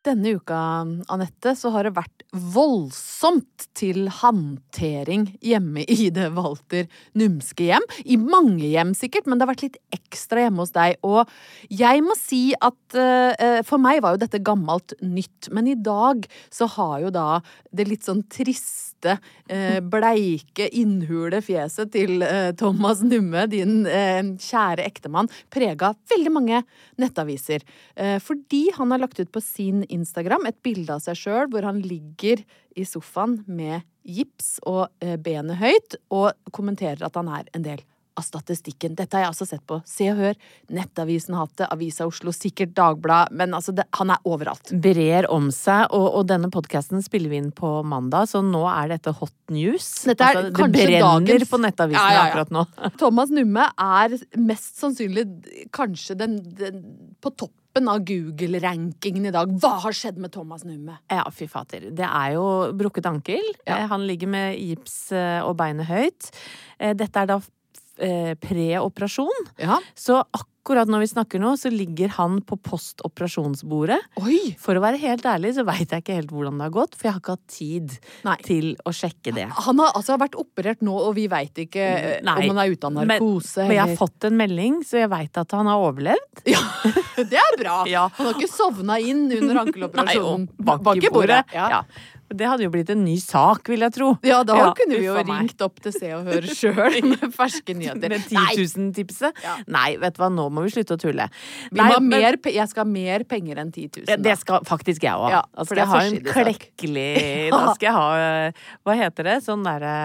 Denne uka, Anette, så har det vært voldsomt til hantering hjemme i det Walter Numske hjem. I mange hjem sikkert, men det har vært litt ekstra hjemme hos deg. Og jeg må si at uh, for meg var jo dette gammelt nytt, men i dag så har jo da det litt sånn triste, uh, bleike, innhule fjeset til Thomas Numme, din kjære ektemann, prega veldig mange nettaviser. fordi han har lagt ut på sin Instagram et bilde av seg sjøl hvor han ligger i sofaen med gips og eh, benet høyt, og kommenterer at han er en del av statistikken. Dette har jeg altså sett på Se og Hør, Nettavisen har hatt det, Avisa Oslo, sikkert Dagbladet, men altså, det, han er overalt. Brer om seg, og, og denne podkasten spiller vi inn på mandag, så nå er dette hot news. Dette er altså, det brenner dagens- på Nettavisen Ja, ja, ja. akkurat nå. Thomas Numme er mest sannsynlig kanskje den, den på toppen av Google-rankingen i dag. Hva har skjedd med Thomas Numme? Ja, fy fater. Det er jo brukket ankel. Ja. Eh, Han ligger med gips eh, og beinet høyt. Eh, Dette er da eh, pre-operasjon. Ja. Så akkurat når vi snakker nå, så ligger han på postoperasjonsbordet. Oi! For å være helt ærlig så veit jeg ikke helt hvordan det har gått, for jeg har ikke hatt tid Nei. til å sjekke det. Han har altså vært operert nå, og vi veit ikke eh, Nei. om han er ute av narkose. Men, men jeg har fått en melding, så jeg veit at han har overlevd. Ja, det er bra! Ja. Han har ikke sovna inn under ankeloperasjonen. Nei, og bank i bordet. Ja. Det hadde jo blitt en ny sak, vil jeg tro. Ja, da Ja, kunne vi jo meg. ringt opp til Se og Hør sjøl med ferske nyheter. Med 10 000-tipset? Ja. Nei, vet du hva, nå må vi slutte å tulle. Vi Nei, mer, jeg skal ha mer penger enn 10 000. Da. Det skal faktisk jeg òg. Ja, er jeg ha en klekkelig Da skal jeg ha eh, Hva heter det? Sånn derre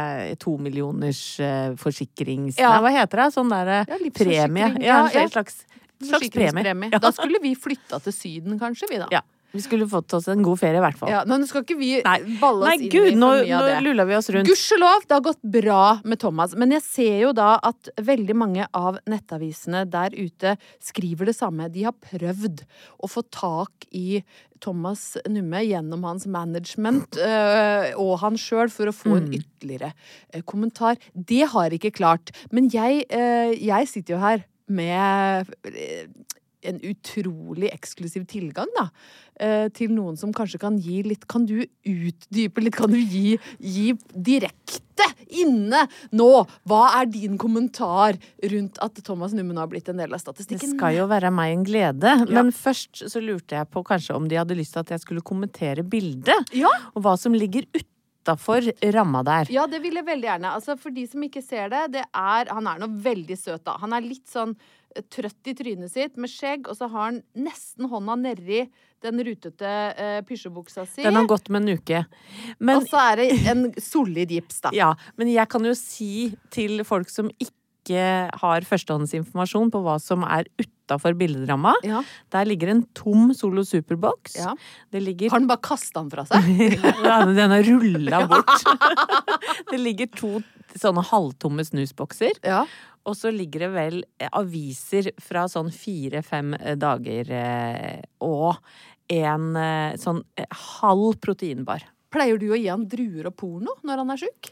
to millioners eh, forsikrings... Ja. Nei, hva heter det? Sånn derre premie. Ja, en slags, slags premie. Da skulle vi flytta til Syden, kanskje, vi da. ja. Vi skulle fått oss en god ferie, i hvert fall. Ja, nå skal ikke vi Nei, balle oss Nei inn gud, i for mye nå av det. lulla vi oss rundt. Gudskjelov, det har gått bra med Thomas. Men jeg ser jo da at veldig mange av nettavisene der ute skriver det samme. De har prøvd å få tak i Thomas Numme gjennom hans management øh, og han sjøl for å få en ytterligere øh, kommentar. Det har ikke klart. Men jeg, øh, jeg sitter jo her med en utrolig eksklusiv tilgang, da. eh, Til noen som kanskje kan gi litt Kan du utdype litt? Kan du gi, gi direkte inne nå? Hva er din kommentar rundt at Thomas Nummen har blitt en del av statistikken? Det skal jo være meg en glede. Men først så lurte jeg på kanskje om de hadde lyst til at jeg skulle kommentere bildet. Ja. Og hva som ligger utafor ramma der. Ja, det vil jeg veldig gjerne. Altså, for de som ikke ser det, det er Han er nå veldig søt, da. Han er litt sånn trøtt i trynet sitt, med skjegg, og så har han nesten hånda nedi den rutete uh, pysjebuksa si. Den har gått med en uke. Men, Og så er det en solid gips, da. ja, men jeg kan jo si til folk som ikke har førstehåndsinformasjon på hva som er utafor bilderamma. Ja. Der ligger en tom Solo Superbox. Ja. Det ligger Har han bare kasta den fra seg? Den har rulla bort. det ligger to sånne halvtomme snusbokser. Ja. Og så ligger det vel aviser fra sånn fire-fem eh, dager eh, og en eh, sånn halv proteinbar. Pleier du å gi han druer og porno når han er sjuk?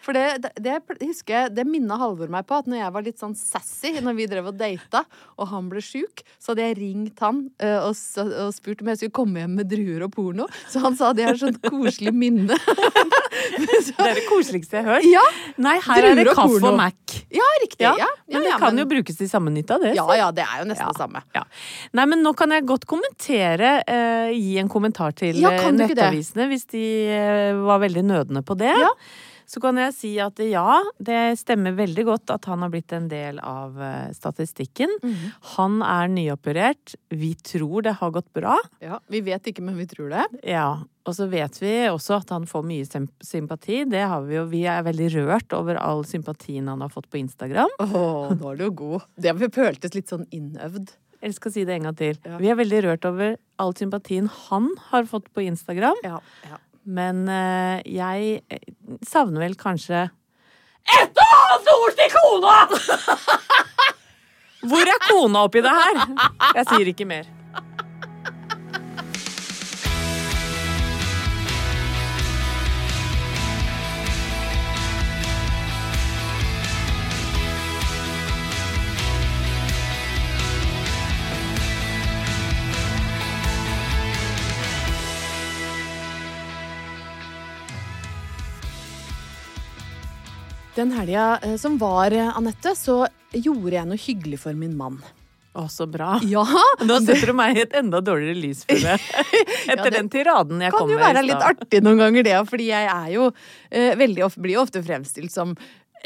For det, det, husker jeg, det minna Halvor meg på at når jeg var litt sånn sassy når vi drev og data, og han ble sjuk, så hadde jeg ringt han og, og spurt om jeg skulle komme hjem med druer og porno. Så han sa det er et sånt koselig minne. Det er det koseligste jeg har hørt. Ja, Nei, her er det Druer og kaffe og Mac. ja riktig. Ja, Ja, men det kan jo brukes til samme nytta, det. Ja ja, det er jo nesten det samme. Ja. Nei, men nå kan jeg godt kommentere, uh, gi en kommentar til eh, nettavisene, hvis de uh, var veldig nødende på det. Ja. Så kan jeg si at ja, det stemmer veldig godt at han har blitt en del av statistikken. statistikken. -hmm. Han er nyoperert. Vi tror det har gått bra. Ja, Vi vet ikke, men vi tror det. Ja, og så vet vi også at han får mye sympati. Det har vi jo. Vi er veldig rørt over all sympatien han har fått på Instagram. Åh, nå er du god. Det føltes litt sånn innøvd. Jeg skal si det en gang til. Ja. Vi er veldig rørt over all sympatien han har fått på Instagram. Ja, ja. Men eh, jeg eh, savner vel kanskje Et annet ord til kona! Hvor er kona oppi det her? Jeg sier ikke mer. Den helga eh, som var, eh, Anette, så gjorde jeg noe hyggelig for min mann. Å, så bra. Ja! Nå setter du meg i et enda dårligere lys for det. Etter det den tiraden jeg kan jo være litt artig noen ganger, det, fordi jeg er jo eh, veldig ofte, blir jo ofte fremstilt som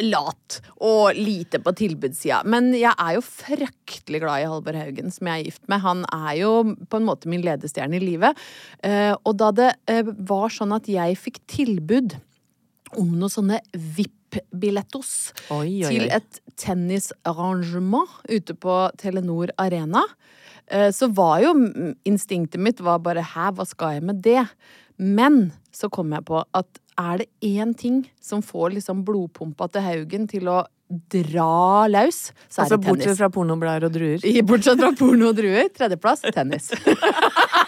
lat og lite på tilbudssida. Men jeg er jo fryktelig glad i Halvor Haugen, som jeg er gift med. Han er jo på en måte min ledestjerne i livet. Eh, og da det var sånn at jeg fikk tilbud om noen sånne VIP-billettos til et tennisarrangement ute på Telenor Arena, eh, så var jo instinktet mitt var bare hæ, hva skal jeg med det? Men så kom jeg på at er det én ting som får liksom blodpumpa til Haugen til å dra løs, så er Altså det bortsett fra pornoblader og druer. Bortsett fra porno og druer. Tredjeplass tennis.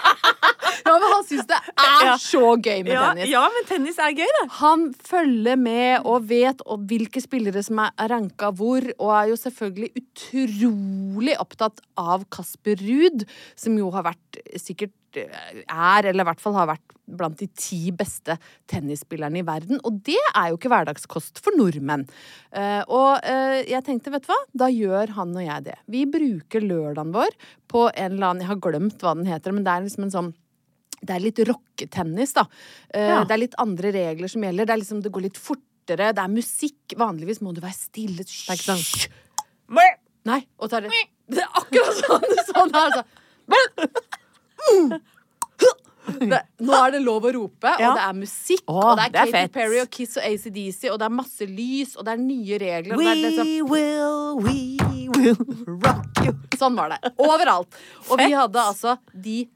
syns det er så gøy med Ja, tennis. ja, men tennis er gøy, det. Han følger med og vet og hvilke spillere som er ranka hvor, og er jo selvfølgelig utrolig opptatt av Kasper Ruud, som jo har vært sikkert er, eller i hvert fall har vært blant de ti beste tennisspillerne i verden. Og det er jo ikke hverdagskost for nordmenn. Uh, og uh, jeg tenkte, vet du hva, da gjør han og jeg det. Vi bruker lørdagen vår på en eller annen, jeg har glemt hva den heter, men det er liksom en sånn det er litt rocketennis, da. Eh, Ja. Det er litt andre regler som gjelder. Det, liksom, det går litt fortere, det er musikk. Vanligvis må du være stille. Hysj! Nei, og tar det Det er akkurat sånn! sånn her, altså. Det, nå er det lov å rope, Ja. og det er musikk, Åh, og det er det er Katy fett. Perry og Kiss og ACDC, og det er masse lys, og det er nye regler. Det er liksom, will, we will rock you. Sånn var det. Overalt. Og vi hadde altså de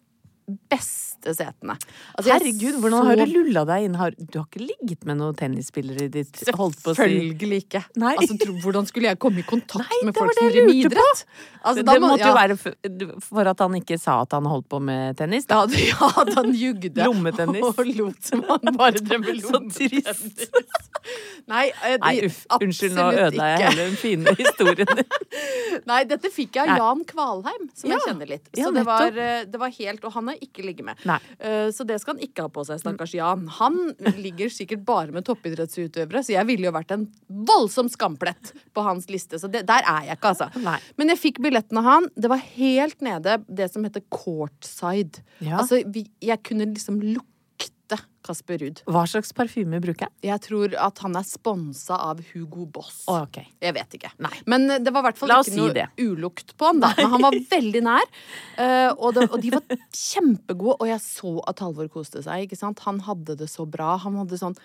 beste setene. Altså, Herregud, hvordan har du lulla deg inn? Har, du har ikke ligget med noen tennisspillere i ditt å si Selvfølgelig ikke. Altså, tro, hvordan skulle jeg komme i kontakt Nei, med folk som jeg driver med idrett? Altså, det, Det må- måtte ja. jo være for, for at han ikke sa at han holdt på med tennis. Da. Ja, ja, at han jugde. Lommetennis. Og lot som han bare drev med Så trist. Nei, eh, Nei, uff. Unnskyld, nå ødela jeg hele den fine historien din. Nei, dette fikk jeg av Jan Kvalheim, som jeg kjenner litt. Ja, Så det var, eh, det var helt Og han har ikke ligge med. Eh, Så det skal han ikke ha på seg, stakkars Jan. Han ligger sikkert bare med toppidrettsutøvere, så jeg ville jo vært en voldsom skamplett på hans liste. Så det, der er jeg ikke, altså. Nei. Men jeg fikk billetten av han. Det var helt nede det som heter courtside. Ja. Altså, vi, jeg kunne liksom lukte Kasper Ruud. Hva slags parfyme bruker jeg? Jeg tror at han er sponsa av Hugo Boss. Oh, okay. Jeg vet ikke. Nei. Men eh, det var i hvert fall ikke si noe det. ulukt på han, da. Men han var veldig nær. Uh, og, det, og de var kjempegode. Og jeg så at Halvor koste seg. ikke sant? Han hadde det så bra. Han hadde sånn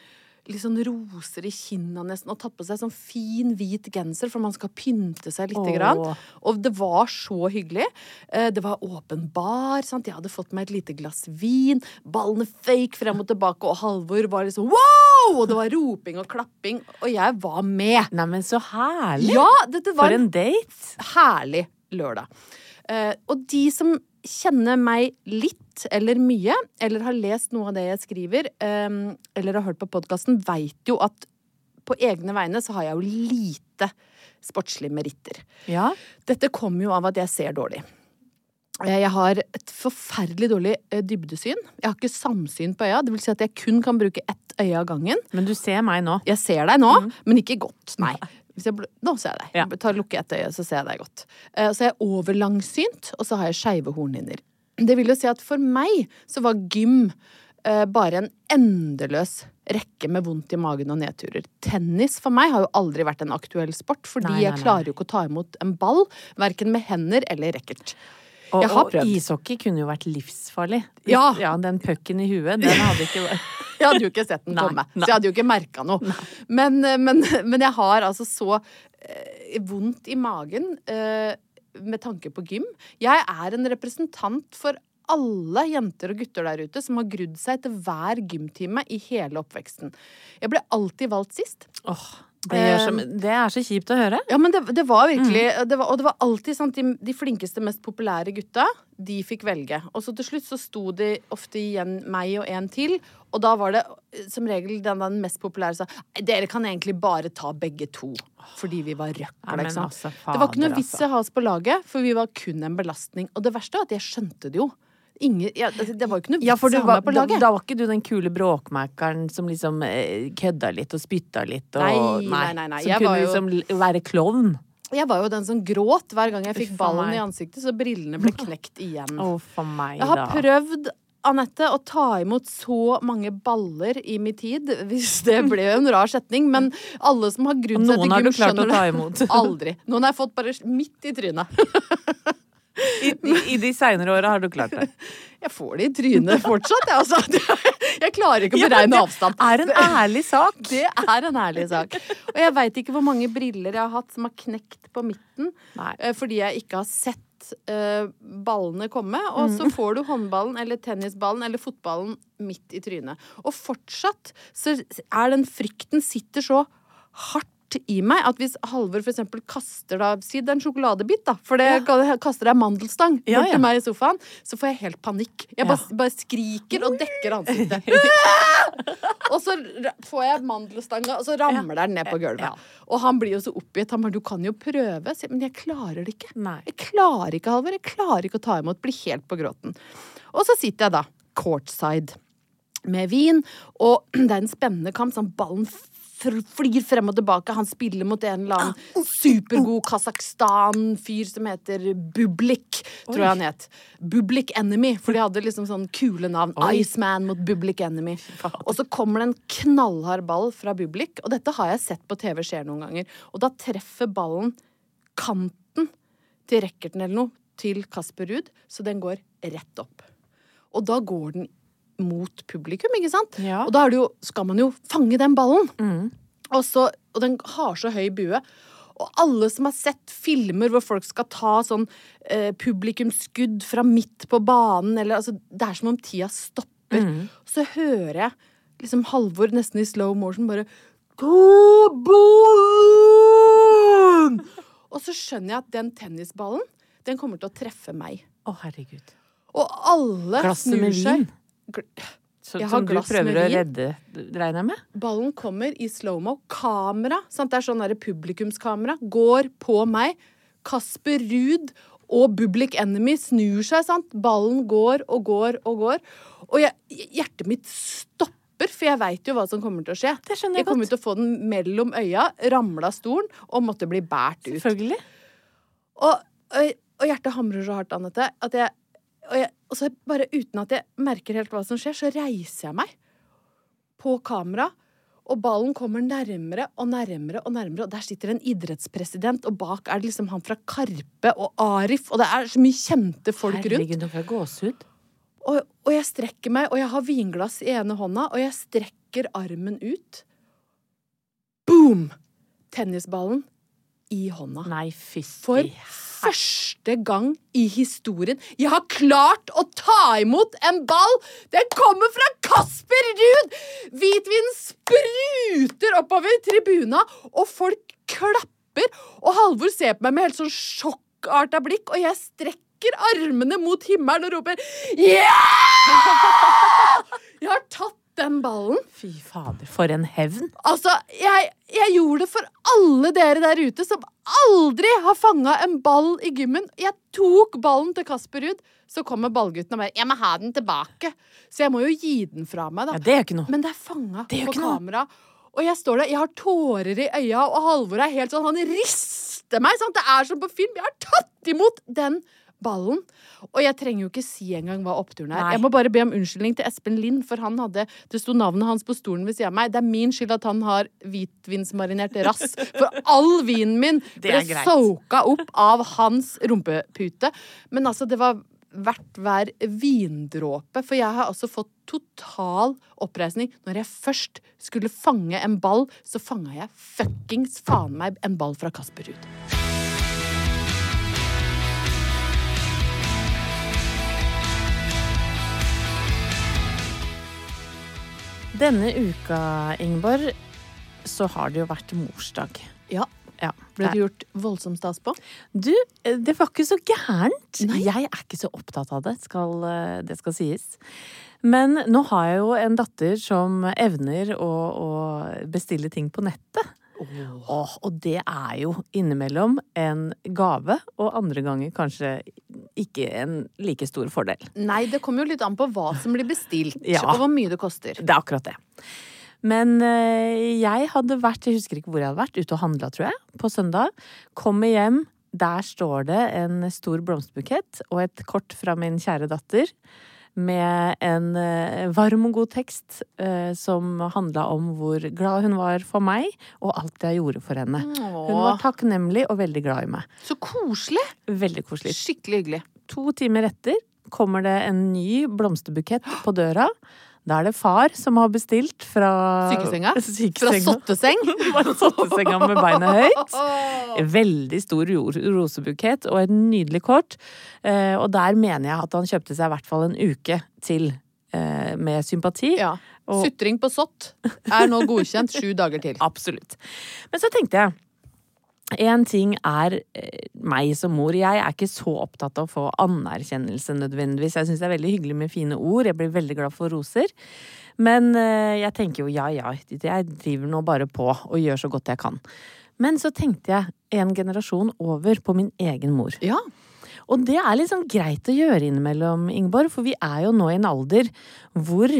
litt sånn roser i kinna nesten, og tatt på seg sånn fin, hvit genser, for man skal pynte seg lite Åh. grann. Og det var så hyggelig. Eh, Det var åpen bar. sant? Jeg hadde fått meg et lite glass vin. Ballene fake frem og tilbake, og Halvor var liksom wow! Og det var roping og klapping, og jeg var med. Neimen, så herlig! Ja, dette var For en date! herlig lørdag. Eh, og de som kjenner meg litt eller mye, eller har lest noe av det jeg skriver, eh, eller har hørt på podkasten, veit jo at på egne vegne så har jeg jo lite sportslige meritter. Ja. Dette kommer jo av at jeg ser dårlig. Eh, Jeg har et forferdelig dårlig eh, dybdesyn. Jeg har ikke samsyn på øya. Det vil si at jeg kun kan bruke ett øye av gangen. Men du ser meg nå. Jeg ser deg nå, men ikke godt. Nei. Hvis jeg, bl- nå ser jeg deg. Ja. Jeg tar lukke et øye, så ser jeg deg godt. Uh, Så er jeg overlangsynt, og så har jeg skeive hornhinner. Det vil jo si at for meg så var gym uh, bare en endeløs rekke med vondt i magen og nedturer. Tennis for meg har jo aldri vært en aktuell sport, fordi Nei, nei, jeg klarer jo ikke å ta imot en ball, verken med hender eller racket. Og, Jeg har og ishockey kunne jo vært livsfarlig. Ja. ja den pucken i huet, den hadde ikke vært Jeg hadde jo ikke sett den komme, så jeg hadde jo ikke merka noe. Men, eh, men, men jeg har altså så eh, vondt i magen eh, med tanke på gym. Jeg er en representant for alle jenter og gutter der ute som har grudd seg til hver gymtime i hele oppveksten. Jeg ble alltid valgt sist. Åh, det, så, det er så kjipt å høre. Ja, men det, det var virkelig det var, Og det var alltid sånn at de, de flinkeste, mest populære gutta, de fikk velge. Og så til slutt så sto de ofte igjen meg og en til, og da var det eh, som regel den, den mest populære sa dere kan egentlig bare ta begge to. Fordi vi var Ja, røkla, liksom. altså, det var ikke noe vits i å ha oss på laget, for vi var kun en belastning. Og det verste var at jeg skjønte det jo. Ingen, ja, det det var jo ikke noe Ja, for du var, på da, laget. da var ikke du den kule bråkmakeren som liksom eh, kødda litt og spytta litt og Nei, nei, nei, nei. Som kunne var jo- liksom være klovn. Jeg var jo den som gråt hver gang jeg fikk ballen i ansiktet, så brillene ble knekt igjen. Å, for meg, Jeg har da. prøvd Anette, å ta imot så mange baller i min tid, hvis det ble en rar setning, men alle som har grudd seg til noen har du klart å ta imot. Aldri. Noen har jeg fått bare midt i trynet. I, i, I de seinere åra har du klart det. Jeg får det i trynet fortsatt, jeg, altså. Jeg klarer ikke å beregne avstand. det er en ærlig sak. Det er en ærlig sak. Og jeg veit ikke hvor mange briller jeg har hatt som har knekt på midten Nei. eh, fordi jeg ikke har sett eh, ballene komme. Og Mm. så får du håndballen eller tennisballen eller fotballen midt i trynet. Og fortsatt så er den frykten sitter så hardt i meg at hvis Halvor eksempel kaster da Si det er en sjokoladebit, da. For det kaster jeg mandelstang Ja, bort ja. til meg i sofaen. Så får jeg helt panikk. Jeg bare, Ja. bare skriker og dekker ansiktet. Og så får jeg mandelstanga, og så ramler den ned på gulvet. Ja. Og han blir jo så oppgitt. Han bare 'du kan jo prøve'. Men jeg klarer det ikke. Nei. Jeg klarer ikke, Halvor. Jeg klarer ikke å ta imot. Blir helt på gråten. Og så sitter jeg da courtside med vin, og det er en spennende kamp. Sånn ballen flyr frem og tilbake. Han spiller mot en eller annen supergod Kasakhstan-fyr som heter Bublik, tror jeg han het. Bublik Enemy, for de hadde liksom sånn kule navn. Iceman mot Bublik Enemy. Og så kommer det en knallhard ball fra Bublik, og dette har jeg sett på TV skjer noen ganger. Og da treffer ballen kanten til racketen eller noe til Kasper Ruud, så den går rett opp. Og da går den mot publikum, ikke sant? Ja. Og da jo, skal man jo fange den ballen. Og, så, og den har så høy bue. Og alle som har sett filmer hvor folk skal ta sånn eh, publikumsskudd fra midt på banen, eller altså Det er som om tida stopper. Så hører jeg liksom Halvor nesten i slow motion bare Ta ballen! Og så skjønner jeg at den tennisballen, den kommer til å treffe meg. Å, herregud. Og alle Klasse snur seg. Så, Jeg har som du glass prøver å redde, regner jeg med? Ballen kommer i slow-mo. Kamera, sant? det er sånn publikumskamera, går på meg. Kasper Ruud og Public Enemy snur seg, sant. Ballen går og går og går. Og jeg, hjertet mitt stopper, for jeg veit jo hva som kommer til å skje. Det skjønner jeg kommer godt. til å få den mellom øya, ramla stolen og måtte bli båret ut. Selvfølgelig. Og, og, og hjertet hamrer så hardt, Anette, at jeg og, jeg, og så bare uten at jeg merker helt hva som skjer, så reiser jeg meg på kamera. Og ballen kommer nærmere og nærmere, og nærmere, og der sitter en idrettspresident, og bak er det liksom han fra Karpe og Arif, og det er så mye kjente folk rundt. Herregud, jeg gåsehud. Og, og jeg strekker meg, og jeg har vinglass i ene hånda, og jeg strekker armen ut. Boom! Tennisballen i hånda. Nei, fytti For første gang i historien jeg har klart å ta imot en ball! Den kommer fra Kasper Ruud! Hvitvin spruter oppover tribuna, og folk klapper. Og Halvor ser på meg med helt sånn sjokkarta blikk, og jeg strekker armene mot himmelen og roper Ja! Jeg har tatt den ballen. Fy fader, for en hevn. Altså, jeg, jeg gjorde det for alle dere der ute som aldri har fanga en ball i gymmen. Jeg tok ballen til Kasper Ruud. Så kommer ballgutten og bare 'Jeg må ha den tilbake'. Så jeg må jo gi den fra meg, da. Ja, det er ikke noe. Men det er fanga på kamera. Og jeg står der, jeg har tårer i øya, og Halvor er helt sånn Han rister meg! Sant? Det er som på film. Jeg har tatt imot den ballen. Og jeg trenger jo ikke si engang hva oppturen er. Nei. Jeg må bare be om unnskyldning til Espen Lind, for han hadde Det sto navnet hans på stolen ved siden av meg. Det er min skyld at han har hvitvinsmarinert rass. For all vinen min ble soaka opp av hans rumpepute. Men altså, det var verdt hver vindråpe. For jeg har altså fått total oppreisning. Når jeg først skulle fange en ball, så fanga jeg fuckings faen meg en ball fra Kasper Ruud. Denne uka, Ingeborg, så har det jo vært morsdag. Ja. Ja. Ble det gjort voldsomt stas på? Du, eh, det var ikke så gærent. Nei. Jeg er ikke så opptatt av det, skal, eh, det skal sies. Men nå har jeg jo en datter som evner å, å bestille ting på nettet. Åh, og det er jo innimellom en gave, og andre ganger kanskje ikke en like stor fordel. Nei, det kommer jo litt an på hva som blir bestilt, Ja. og hvor mye det koster. Det er akkurat det. Men eh, jeg hadde vært, jeg husker ikke hvor jeg hadde vært, ute og handla, tror jeg, på søndag. Kommer hjem, der står det en stor blomsterbukett og et kort fra min kjære datter. Med en eh, varm og god tekst eh, som handla om hvor glad hun var for meg, og alt jeg gjorde for henne. Hun var takknemlig og veldig glad i meg. så koselig! Veldig koselig. Skikkelig hyggelig. To timer etter kommer det en ny blomsterbukett på døra. Da er det far som har bestilt fra Sykesenga? Fra sotteseng? Sottesenga med beina høyt. Veldig stor ro- rosebukett og et nydelig kort. Eh, og der mener jeg at han kjøpte seg i hvert fall en uke til eh, med sympati. Ja. Og- Sutring på sott er nå godkjent sju dager til. Absolutt. Men så tenkte jeg en ting er eh, meg som mor. Jeg er ikke så opptatt av å få anerkjennelse nødvendigvis. Jeg syns det er veldig hyggelig med fine ord. Jeg blir veldig glad for roser. Men eh, jeg tenker jo ja ja, jeg driver nå bare på og gjør så godt jeg kan. Men så tenkte jeg en generasjon over på min egen mor. Ja. Og det er liksom greit å gjøre innimellom, Ingeborg, for vi er jo nå i en alder hvor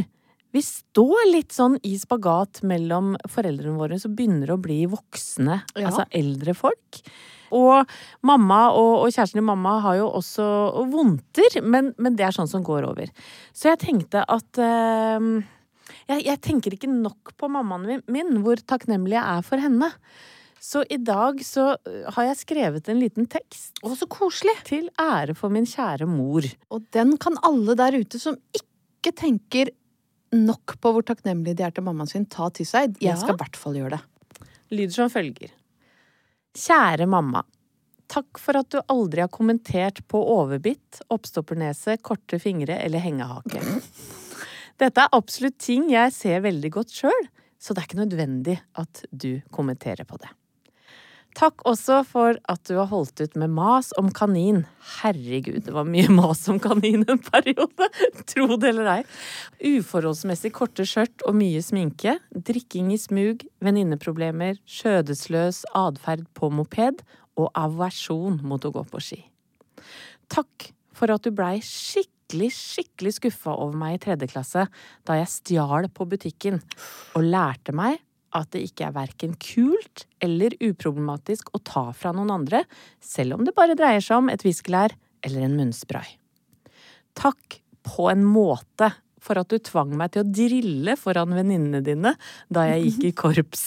vi står litt sånn i spagat mellom foreldrene våre som begynner å bli voksne, Ja. altså eldre folk. Og mamma og, og kjæresten til mamma har jo også vondter, men, men det er sånn som går over. Så jeg tenkte at eh, jeg, jeg tenker ikke nok på mammaen min, hvor takknemlig jeg er for henne. Så i dag så øh, har jeg skrevet en liten tekst Å, så koselig! til ære for min kjære mor. Og den kan alle der ute som ikke tenker nok på hvor takknemlige de er til mammaen sin, ta til seg. Jeg skal i hvert fall gjøre det. Lyder som følger. Kjære mamma. Takk for at du aldri har kommentert på overbitt, oppstoppernese, korte fingre eller hengehake. Dette er absolutt ting jeg ser veldig godt sjøl, så det er ikke nødvendig at du kommenterer på det. Takk også for at du har holdt ut med mas om kanin. Herregud, det var mye mas om kanin en periode. Tro det eller ei. Uforholdsmessig korte skjørt og mye sminke. Drikking i smug, venninneproblemer, skjødesløs atferd på moped og aversjon mot å gå på ski. Takk for at du blei skikkelig, skikkelig skuffa over meg i tredje klasse da jeg stjal på butikken og lærte meg at det ikke er verken kult eller uproblematisk å ta fra noen andre, selv om det bare dreier seg om et viskelær eller en munnspray. Takk på en måte for at du tvang meg til å drille foran venninnene dine da jeg gikk i korps.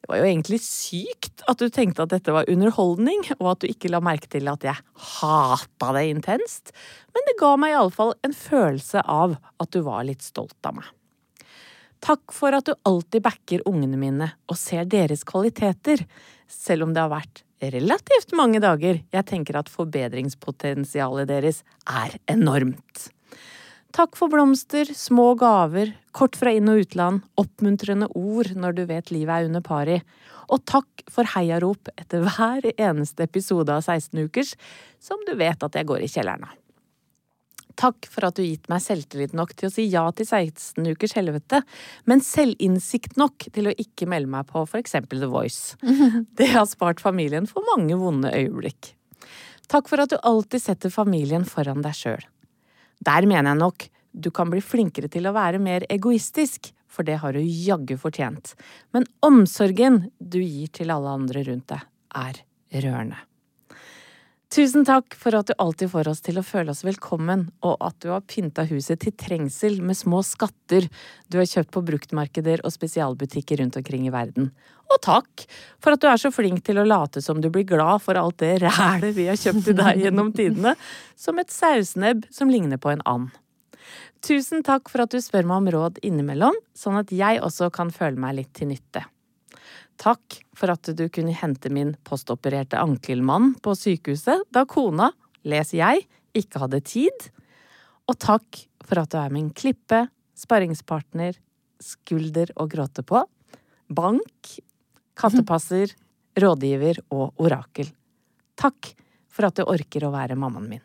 Det var jo egentlig sykt at du tenkte at dette var underholdning, og at du ikke la merke til at jeg hata det intenst, men det ga meg iallfall en følelse av at du var litt stolt av meg. Takk for at du alltid backer ungene mine og ser deres kvaliteter, selv om det har vært relativt mange dager jeg tenker at forbedringspotensialet deres er enormt. Takk for blomster, små gaver, kort fra inn- og utland, oppmuntrende ord når du vet livet er under pari, og takk for heiarop etter hver eneste episode av 16 ukers, som du vet at jeg går i kjelleren av. Takk for at du gitt meg selvtillit nok til å si ja til 16 ukers helvete, men selvinnsikt nok til å ikke melde meg på for eksempel The Voice. Det har spart familien for mange vonde øyeblikk. Takk for at du alltid setter familien foran deg sjøl. Der mener jeg nok du kan bli flinkere til å være mer egoistisk, for det har du jaggu fortjent. Men omsorgen du gir til alle andre rundt deg, er rørende. Tusen takk for at du alltid får oss til å føle oss velkommen, og at du har pynta huset til trengsel med små skatter du har kjøpt på bruktmarkeder og spesialbutikker rundt omkring i verden. Og takk for at du er så flink til å late som du blir glad for alt det rælet vi har kjøpt til deg gjennom tidene, som et sausnebb som ligner på en and. Tusen takk for at du spør meg om råd innimellom, sånn at jeg også kan føle meg litt til nytte. Takk for at du kunne hente min postopererte ankelmann på sykehuset da kona, les jeg, ikke hadde tid. Og takk for at du er min klippe, sparringspartner, skulder å gråte på, bank, kattepasser, rådgiver og orakel. Takk for at du orker å være mammaen min.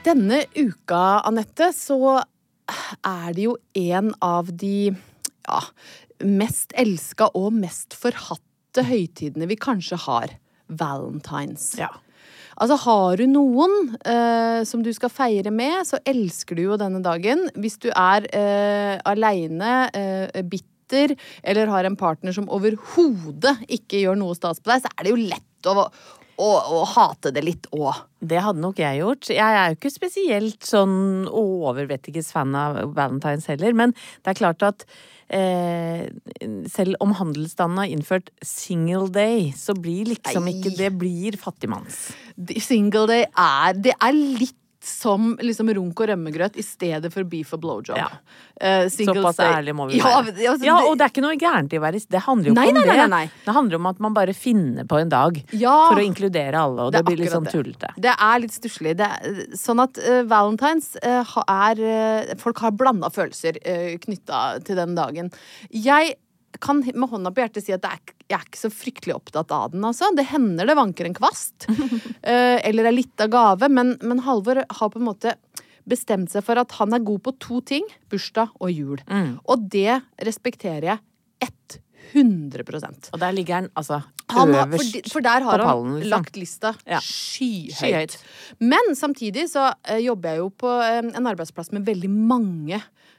Denne uka, Anette, så er det jo en av de ja, mest elska og mest forhatte høytidene vi kanskje har. Valentines. Ja. Altså, har du noen eh, som du skal feire med, så elsker du jo denne dagen. Hvis du er eh, aleine, eh, bitter, eller har en partner som overhodet ikke gjør noe stas på deg, så er det jo lett å, å, og hate det litt òg. Det hadde nok jeg gjort. Jeg er jo ikke spesielt sånn overvettiges fan av Valentines heller, men det er klart at eh, selv om handelsstanden har innført single day, så blir liksom Ei. ikke det blir fattigmanns. Single day er Det er litt som liksom runk og rømmegrøt i stedet for beef og blowjob. Ja. Uh, Såpass ærlig må vi ja, være. altså, Ja, og det er ikke noe gærent i å være Det handler jo ikke om nei, nei, det. nei. Det handler om at man bare finner på en dag Ja. for å inkludere alle, og det, det blir litt sånn det. tullete. Det er litt stusslig. Sånn at uh, valentines uh, er Folk har blanda følelser uh, knytta til den dagen. Jeg kan med hånda på hjertet si at det er, jeg er ikke så fryktelig opptatt av den, altså. Det hender det vanker en kvast. eh, eller ei lita gave. Men, men Halvor har på en måte bestemt seg for at han er god på to ting. Bursdag og jul. Mm. Og det respekterer jeg 100% Og der ligger han altså han har, øverst for, for der har på han pallen. Liksom. lagt lista Ja. skyhøyt. Skyhøyt. Men samtidig så eh, jobber jeg jo på eh, en arbeidsplass med veldig mange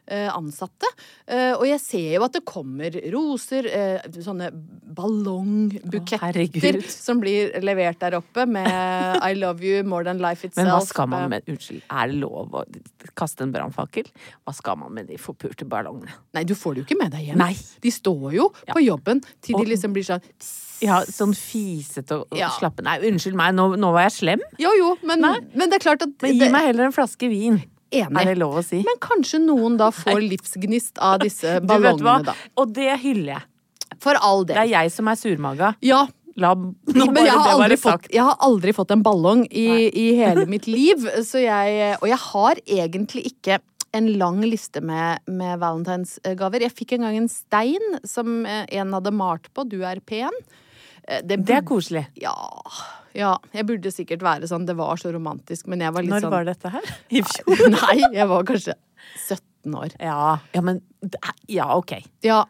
ansatte. Eh, og jeg ser jo at det kommer roser, eh, sånne ballongbuketter som blir levert der oppe med I love you more than life itself. Men hva skal man Eh, med Unnskyld, er det lov å kaste en brannfakkel? Hva skal man med de forpurte ballongene? Nei, du får det jo ikke med deg hjem. Nei. De står jo Ja. på jobben til de liksom blir sånn Ja, sånn fisete og, og Ja. slappe Nei, unnskyld meg, nå, nå var jeg slem. Jo jo, men, men det er klart at Men gi det- meg heller en flaske vin. Enig. Er det lov å si? Men kanskje noen da får livsgnist av disse ballongene, da. Og det hyller jeg. For all Det er jeg som er surmaga. Ja, La men jeg har, fått, jeg har aldri fått en ballong i, i hele mitt liv, så jeg Og jeg har egentlig ikke en lang liste med, med valentinsgaver. Jeg fikk en gang en stein som eh, en hadde malt på. Du er pen. Eh, Det er koselig. Ja. Ja, jeg burde sikkert være sånn. Det var så romantisk, men jeg var litt Når sånn var dette her? I fjor? Nei, jeg var kanskje 17 år. Ja, ja men Ja, ok. Ja.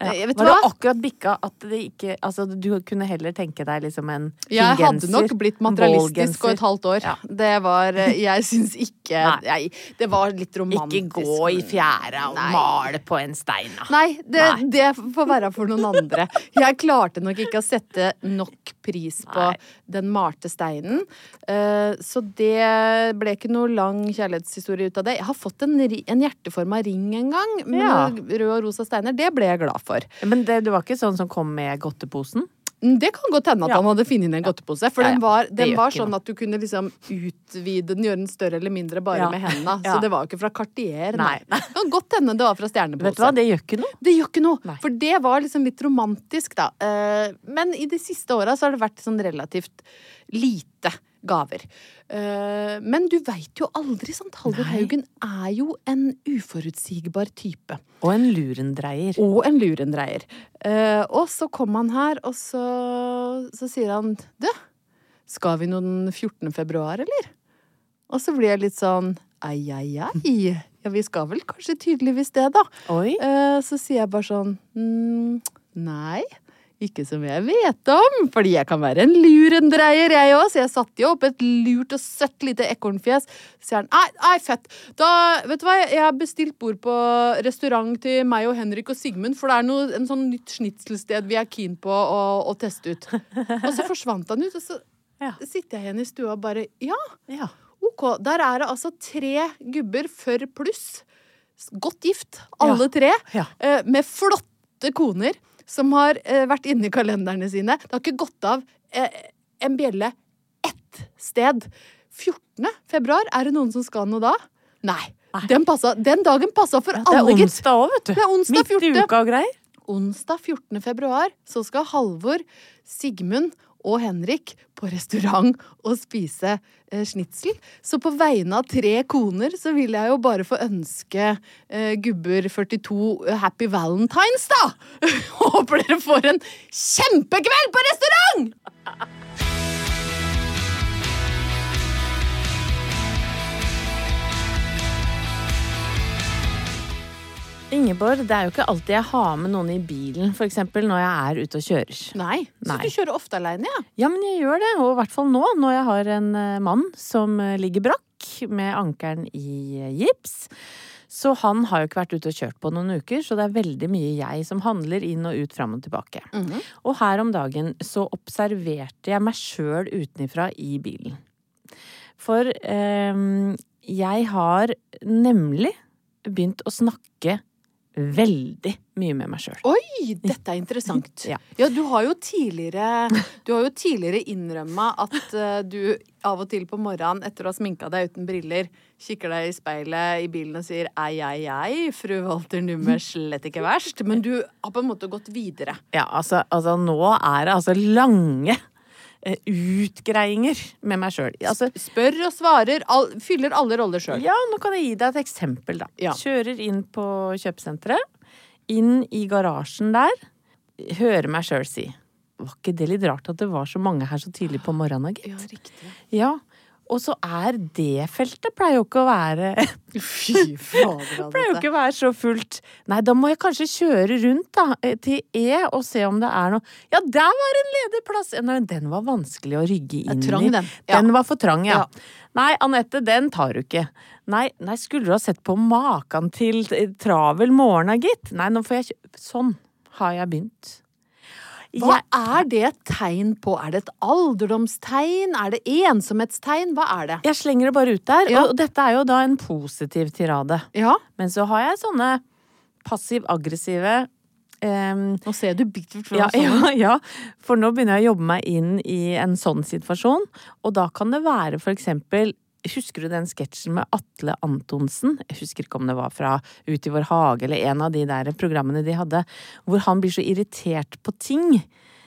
Ja. Eh, vet Var det akkurat bikka at det ikke Altså, du kunne heller tenke deg liksom en Jeg hadde nok blitt materialistisk og et halvt år. Ja. Det var eh, Jeg syns ikke jeg, Det var litt romantisk. Ikke gå i fjæra og Nei. male på en stein, da. Nei, det, Nei. det får være for noen andre. Jeg klarte nok ikke å sette nok pris på Nei. den malte steinen. Eh, Så det ble ikke noe lang kjærlighetshistorie ut av det. Jeg har fått en, en hjerteforma ring en gang med Ja. rød og rosa steiner. Det ble jeg glad for. Men det, det var ikke sånn som kom med godteposen? Mm, Det kan godt hende at Ja. han hadde funnet en godtepose. For Ja, ja. den var, den var sånn at du kunne liksom utvide den, gjøre den større eller mindre bare med hendene. Så det var jo ikke fra Cartier. Nei. Nei. Det kan godt hende det var fra Stjernepose. Vet du hva, det gjør ikke noe. Det gjør ikke noe, Nei. for det var liksom litt romantisk, da. Eh, Men i de siste åra så har det vært sånn relativt lite gaver. Eh, Men du veit jo aldri, sant. Halvor. Haugen er jo en uforutsigbar type. Og en lurendreier. Og en lurendreier. Eh, og så kom han her, og så, så sier han Du, skal vi nå den 14. februar, eller? Og så blir jeg litt sånn ai, ai, ai. Ja, vi skal vel kanskje tydeligvis det, da. Oi. Eh, så sier jeg bare sånn mm, Nei, ikke som jeg vet om. Fordi jeg kan være en lurendreier, jeg òg. Så jeg satte jo opp et lurt og søtt lite ekornfjes. Så sier han nei, nei, fett. Da, vet du hva, jeg har bestilt bord på restaurant til meg og Henrik og Sigmund, for det er noe, en sånn nytt snitselsted vi er keen på å, å teste ut. Og så forsvant han ut, og så Ja. sitter jeg igjen i stua og bare Ja, Ja. Ok, der er det altså tre gubber før pluss. Godt gift, alle Ja, tre. eh, Med flotte koner som har eh, vært inne i kalenderne sine. Det har ikke gått av eh, en bjelle ett sted. 14. februar, er det noen som skal noe da? Nei. Den, passa, den dagen passa for Det er onsdag òg, vet du. Det er onsdag Midt i uka og greier. Onsdag 14. februar så skal Halvor, Sigmund og Henrik på restaurant og spise eh, snitsel. Så på vegne av tre koner så vil jeg jo bare få ønske eh, gubber 42 happy valentines, da! Håper dere får en kjempekveld på restaurant! Ingeborg, det er jo ikke alltid jeg har med noen i bilen, for eksempel når jeg er ute og kjører. Nei, så Nei. du kjører ofte aleine, ja? Ja, men jeg gjør det, og i hvert fall nå, når jeg har en eh, mann som eh, ligger brakk med ankelen i eh, gips. Så han har jo ikke vært ute og kjørt på noen uker, så det er veldig mye jeg som handler inn og ut, fram og tilbake. Og her om dagen så observerte jeg meg sjøl utenifra i bilen. For eh, jeg har nemlig begynt å snakke veldig mye med meg sjøl. Oi, dette er interessant. Ja. Ja, du har jo tidligere Du har jo tidligere innrømma at eh, du av og til på morgenen etter å ha sminka deg uten briller, kikker deg i speilet i bilen og sier ei, ei, ei, fru Walter Nummer, slett ikke verst. Men du har på en måte gått videre. Ja, altså, altså nå er det altså lange utgreiinger med meg sjøl. Altså, Spør og svarer, all, fyller alle roller sjøl. ja, nå kan jeg gi deg et eksempel, da. Ja. Kjører inn på kjøpesenteret. Inn i garasjen der. Hører meg sjøl si Var ikke det litt rart at det var så mange her så tidlig på morgenen, gitt? Ja, riktig. Ja. Og så er det feltet pleier jo ikke å være Fy fader pleier jo ikke å være så fullt. Nei, da må jeg kanskje kjøre rundt da, eh, til E og se om det er noe Ja, der var en ledig plass! Nei, den var vanskelig å rygge inn trang, i. den. Ja. Den var for trang, ja. Ja. Nei, Anette, den tar du ikke. Nei, nei, skulle du ha sett på maken til travel morgen, gitt. Nei, nå får jeg kjø... Sånn har jeg begynt. Hva er det et tegn på? Er det et alderdomstegn? Er det ensomhetstegn? Hva er det? jeg slenger det bare ut der, Ja. og dette er jo da en positiv tirade. Ja, Men så har jeg sånne passiv-aggressive Um, nå ser du bittert fra ja, ja, ja, for nå begynner jeg å jobbe meg inn i en sånn situasjon. Og da kan det være for eksempel Husker du den sketsjen med Atle Antonsen? Jeg husker ikke om det var fra Ut i vår hage eller en av de der programmene de hadde, hvor han blir så irritert på ting.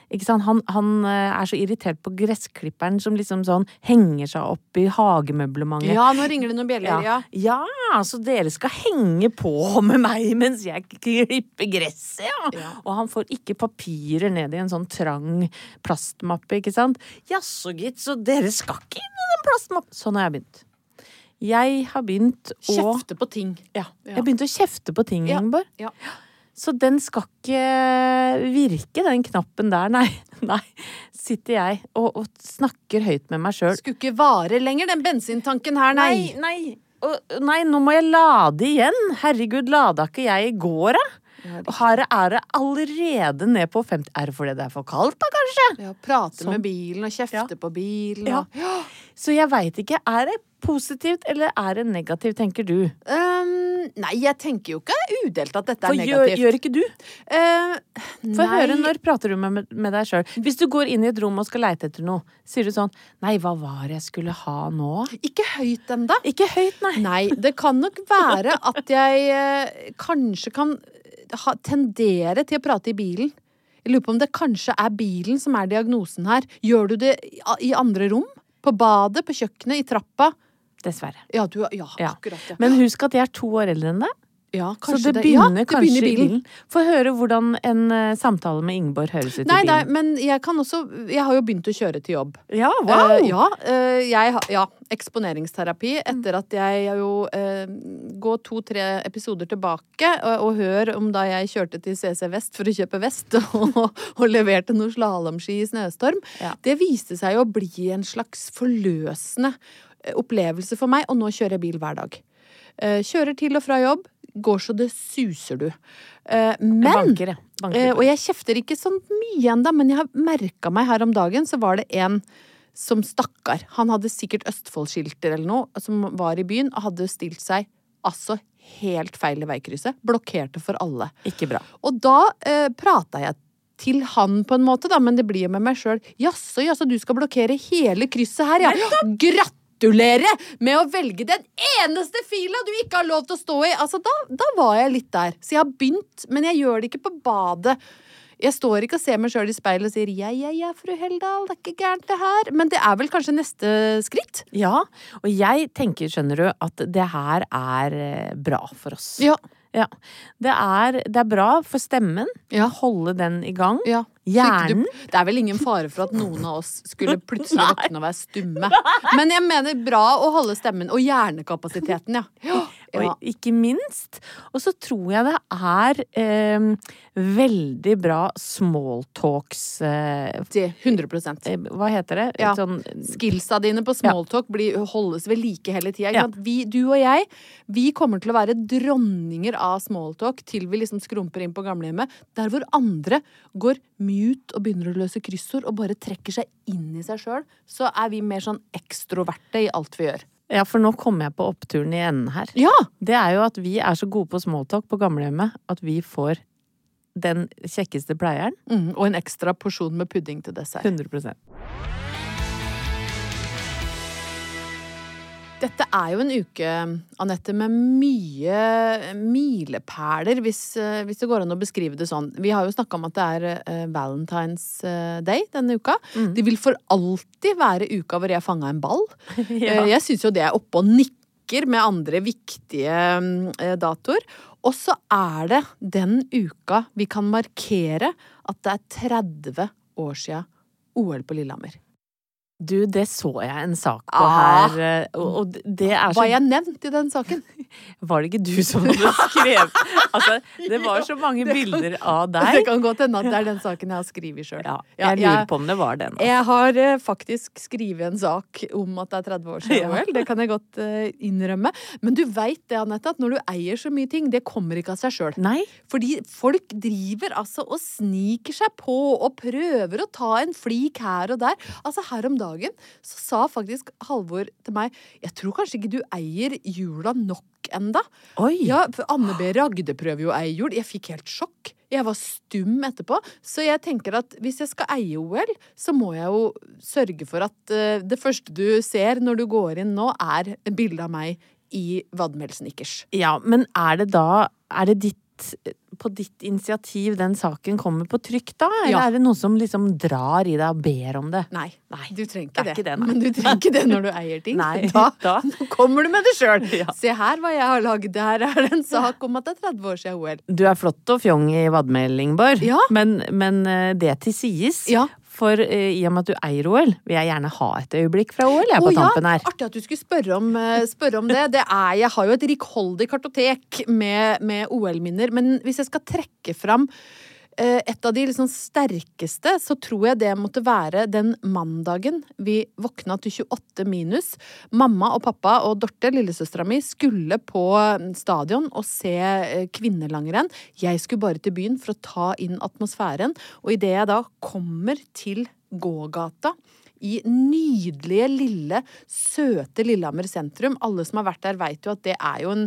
Han, han eh, er så irritert på gressklipperen som liksom sånn henger seg opp i hagemøblementet. Ja, nå ringer det noen bjeller. Ja. Ja. ja, så dere skal henge på med meg mens jeg klipper gresset, ja. Ja. Og han får ikke papirer ned i en sånn trang plastmappe, ikke sant. Jaså, gitt, så dere skal ikke inn i den plastmappen. Sånn har jeg begynt. Jeg har begynt å Kjefte på ting. ja. Jeg begynt å kjefte på ting, Ja. Ja. Så den skal ikke virke, den knappen der, nei. Nei. Sitter jeg og, og snakker høyt med meg sjøl. Skulle ikke vare lenger, den bensintanken her, nei. Nei, nei. Og- nei, nå må jeg lade igjen. Herregud, lada ikke jeg i går, da? Og her er det allerede ned på 50 Er det fordi det er for kaldt, da, kanskje? Ja, prate Sånn. med bilen og kjefte Ja. på bilen Ja. og Så jeg veit ikke. Er det positivt eller er det negativt, tenker du? Um, Nei, jeg tenker jo ikke udelt at dette er For gjør, negativt. gjør ikke du? Uh, Få høre når prater du med, med deg sjøl. Hvis du går inn i et rom og skal leite etter noe, sier du sånn Nei, hva var det jeg skulle ha nå? Ikke høyt ennå. Ikke høyt, nei. Nei, det kan nok være at jeg uh, kanskje kan ha, tendere til å prate i bilen. Jeg lurer på om det kanskje er bilen som er diagnosen her. Gjør du det i, i andre rom? På badet, på kjøkkenet, i trappa? Dessverre. Ja, du, ja, Ja. akkurat. Ja. Men husk at jeg er to år eldre enn deg. ja, Så det ja, begynner det kanskje begynner i bilen. Få høre hvordan en uh, samtale med Ingeborg høres ut Nei, i nei, men jeg kan også Jeg har jo begynt å kjøre til jobb. Ja, wow! Uh, ja, uh, jeg ja, eksponeringsterapi etter at jeg har jo uh, Gå to-tre episoder tilbake og, og hør om da jeg kjørte til CC Vest for å kjøpe vest og, og leverte noen slalåmski i snøstorm. Ja. Det viste seg jo å bli en slags forløsende opplevelse for meg, og nå kjører jeg bil hver dag. Eh, kjører til og fra jobb. Går så det suser, du. Eh, men Banker, ja. Banker Eh, og jeg kjefter ikke sånn mye ennå, men jeg har merka meg her om dagen, så var det en som stakkar. Han hadde sikkert Østfold-skilter eller noe, som var i byen, og hadde stilt seg altså helt feil i veikrysset. Blokkerte for alle. Ikke bra. Og da eh, prata jeg til han på en måte, da, men det blir jo med meg sjøl. Jaså, jaså, du skal blokkere hele krysset her, ja. Gratulerer med å velge den eneste fila du ikke har lov til å stå i! Altså, da, da var jeg litt der. Så jeg har begynt, men jeg gjør det ikke på badet. Jeg står ikke og ser meg sjøl i speilet og sier ja, ja, ja, fru Heldal, det er ikke gærent det her. Men det er vel kanskje neste skritt? Ja, og jeg tenker, skjønner du, at det her er eh, bra for oss. Ja. Ja. Det, er, det er bra for stemmen. Ja. Holde den i gang. ja. Hjernen. Du, det er vel ingen fare for at noen av oss skulle plutselig våkne og være stumme. Men jeg mener bra å holde stemmen. Og hjernekapasiteten, ja. Ja. Ikke minst. Og så tror jeg det er eh, veldig bra smalltalks eh, Det, 100 eh, Hva heter det? Ja. Sånn, Skillsa dine på smalltalk ja. holdes ved like hele tida. Du og jeg, vi kommer til å være dronninger av smalltalk til vi liksom skrumper inn på gamlehjemmet. Der hvor andre går mute og begynner å løse kryssord og bare trekker seg inn i seg sjøl, så er vi mer sånn ekstroverte i alt vi gjør. Ja, for nå kommer jeg på oppturen i enden her. Ja! Det er jo at vi er så gode på smalltalk på gamlehjemmet at vi får den kjekkeste pleieren. Mm, og en ekstra porsjon med pudding til dessert. 100 Dette er jo en uke, Anette, med mye milepæler, hvis, eh, hvis det går an å beskrive det sånn. Vi har jo snakka om at det er uh, Valentine's eh, Day denne uka. Det vil for alltid være uka hvor jeg fanga en ball. Ja. Jeg syns jo det er oppe og nikker med andre viktige mm, eh, datoer. Og så er det den uka vi kan markere at det er 30 år sia OL på Lillehammer. Du, det så jeg en sak på Ah. her, eh, og, det er så Var jeg nevnt i den saken? Var det ikke du som hadde skrevet Altså, det var så mange bilder av deg. Det kan godt hende at det er den saken jeg har skrevet sjøl. Ja, jeg lurer på om det var den. Jeg har eh, faktisk skrevet en sak om at det er 30 år siden Ja. OL. Det kan jeg godt eh, innrømme. Men du veit det, Anette, at når du eier så mye ting, det kommer ikke av seg sjøl. Fordi folk driver altså og sniker seg på og prøver å ta en flik her og der. Altså Her om dagen så sa faktisk Halvor til meg Jeg tror kanskje ikke du eier jula nok enda. Oi! Ja, for Anne B. Ragde prøver jo å eie jul. Jeg fikk helt sjokk. Jeg var stum etterpå. Så jeg tenker at hvis jeg skal eie OL, så må jeg jo sørge for at uh, det første du ser når du går inn nå, er et bilde av meg i vadmelsnickers. Ja, men er det da Er det ditt på ditt initiativ den saken kommer på trykk, da? Eller Ja. er det noen som liksom drar i deg og ber om det? Nei, Nei, du trenger ikke det. det, nei. Men du trenger ikke det når du eier ting. Nei, da, da- kommer du med det sjøl. Ja. Se her hva jeg har lagd. Her er det en sak om at det er 30 år siden OL. Du er flott og fjong i vadmel, Ingeborg, Ja. men, men eh, det til sies. Ja. For eh, i og med at du eier OL, vil jeg gjerne ha et øyeblikk fra OL jeg på ja, tampen her. artig at du skulle spørre om, eh, spørre om det. det er, jeg har jo et rikholdig kartotek med, med OL-minner, men hvis jeg skal trekke fram et av de liksom sterkeste, så tror jeg det måtte være den mandagen vi våkna til 28 minus. Mamma og pappa og Dorte, lillesøstera mi, skulle på stadion og se eh, kvinnelangrenn. Jeg skulle bare til byen for å ta inn atmosfæren, og idet jeg da kommer til gågata i nydelige, lille, søte Lillehammer sentrum. Alle som har vært der, vet jo at det er jo en,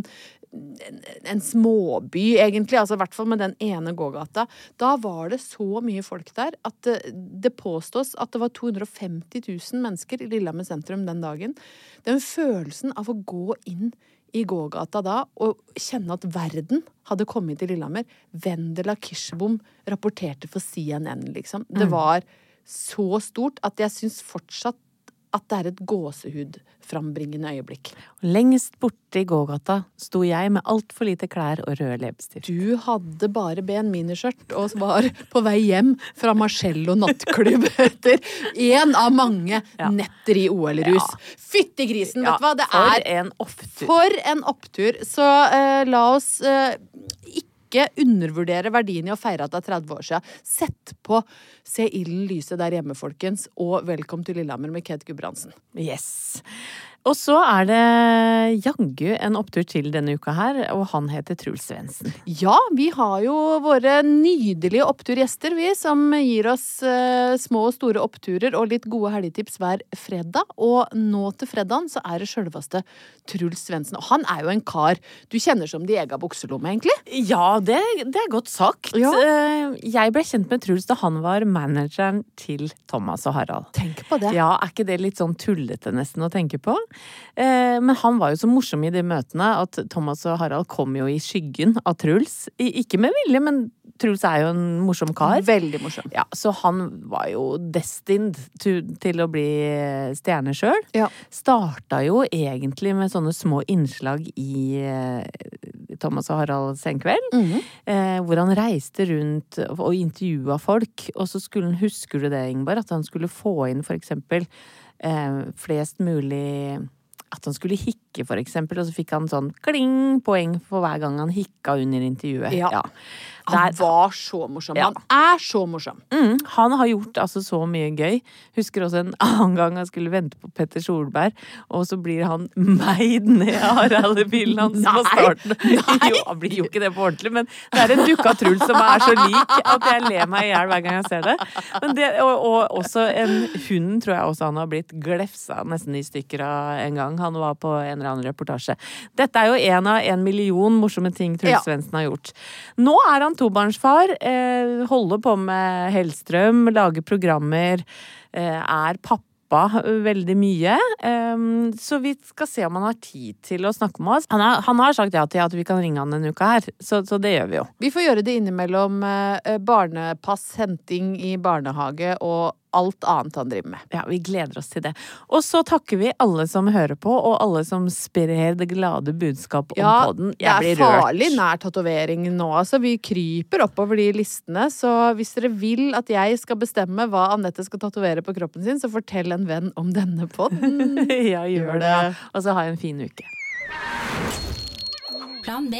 en, en småby, egentlig. Altså i hvert fall med den ene gågata. Da var det så mye folk der at det, det påstås at det var 250 000 mennesker i Lillehammer sentrum den dagen. Den følelsen av å gå inn i gågata da og kjenne at verden hadde kommet til Lillehammer. Vendela Kirsebom rapporterte for CNN, liksom. Det var så stort at jeg syns fortsatt at det er et gåsehudframbringende øyeblikk. Lengst borte i gågata sto jeg med altfor lite klær og rød leppestift. Du hadde bare ben miniskjørt og var på vei hjem fra Marcello nattklubb etter én av mange Ja. netter i OL-rus. Ja. Fytti grisen, vet du hva! Det for er en opptur. For en opptur. Så uh, la oss uh, ikke undervurdere verdien i å feire at det er 30 år siden. Sett på Se ilden lyse der hjemme, folkens, og velkommen til Lillehammer med Kate Gudbrandsen. Yes. Og så er det jaggu en opptur til denne uka her, og han heter Truls Svendsen. Ja, vi har jo våre nydelige oppturgjester, vi, som gir oss eh, små og store oppturer og litt gode helgetips hver fredag. Og nå til fredagen så er det sjølveste Truls Svendsen. Og han er jo en kar du kjenner som din egen bukselomme, egentlig. Ja, det, det er godt sagt. Ja. Eh, Jeg ble kjent med Truls da han var manageren til Thomas og Harald. Tenk på det. Ja, er ikke det litt sånn tullete nesten å tenke på? Eh, men han var jo så morsom i de møtene at Thomas og Harald kom jo i skyggen av Truls. Ikke med vilje, men Truls er jo en morsom kar. Veldig morsom. Ja, så han var jo destined til å bli stjerne sjøl. Ja. Starta jo egentlig med sånne små innslag i eh, Thomas og Harald Senkveld. eh, hvor han reiste rundt og intervjua folk. Og så skulle han, husker du det, Ingeborg, at han skulle få inn for eksempel eh, flest mulig at han skulle hikke, for eksempel, og så fikk han sånn kling poeng for hver gang han hikka under intervjuet. Ja. ja. Han var så morsom. Ja. Han er så morsom. Mm, han har gjort altså så mye gøy. Husker også en annen gang han skulle vente på Petter Solberg, og så blir han meid ned av rallybilen hans på Nei, starten. Jo, han blir jo ikke det på ordentlig, men det er en dukka Truls som er så lik at jeg ler meg i hjel hver gang jeg ser det. Men det og, og også en hund tror jeg også han har blitt glefsa nesten i stykker av en gang. Han var på en eller annen reportasje. Dette er jo en av en million morsomme ting Truls Ja. Svendsen har gjort. Nå er han tobarnsfar, eh, holder på med Hellstrøm, lager programmer, eh, er pappa veldig mye. Um, så vi skal se om han har tid til å snakke med oss. Han har, han har sagt ja til at vi kan ringe han denne uka her, så, så det gjør vi jo. Vi får gjøre det innimellom uh, barnepass, henting i barnehage og alt annet han driver med. Ja, Vi gleder oss til det. Og så takker vi alle som hører på, og alle som sprer det glade budskap om Ja, podden. det Jeg er blir rørt. farlig nær tatovering nå, altså. Vi kryper oppover de listene. Så hvis dere vil at jeg skal bestemme hva Anette skal tatovere på kroppen sin, så fortell en venn om denne podden. ja, gjør Gjør det. det. Og så ha en fin uke. Plan B.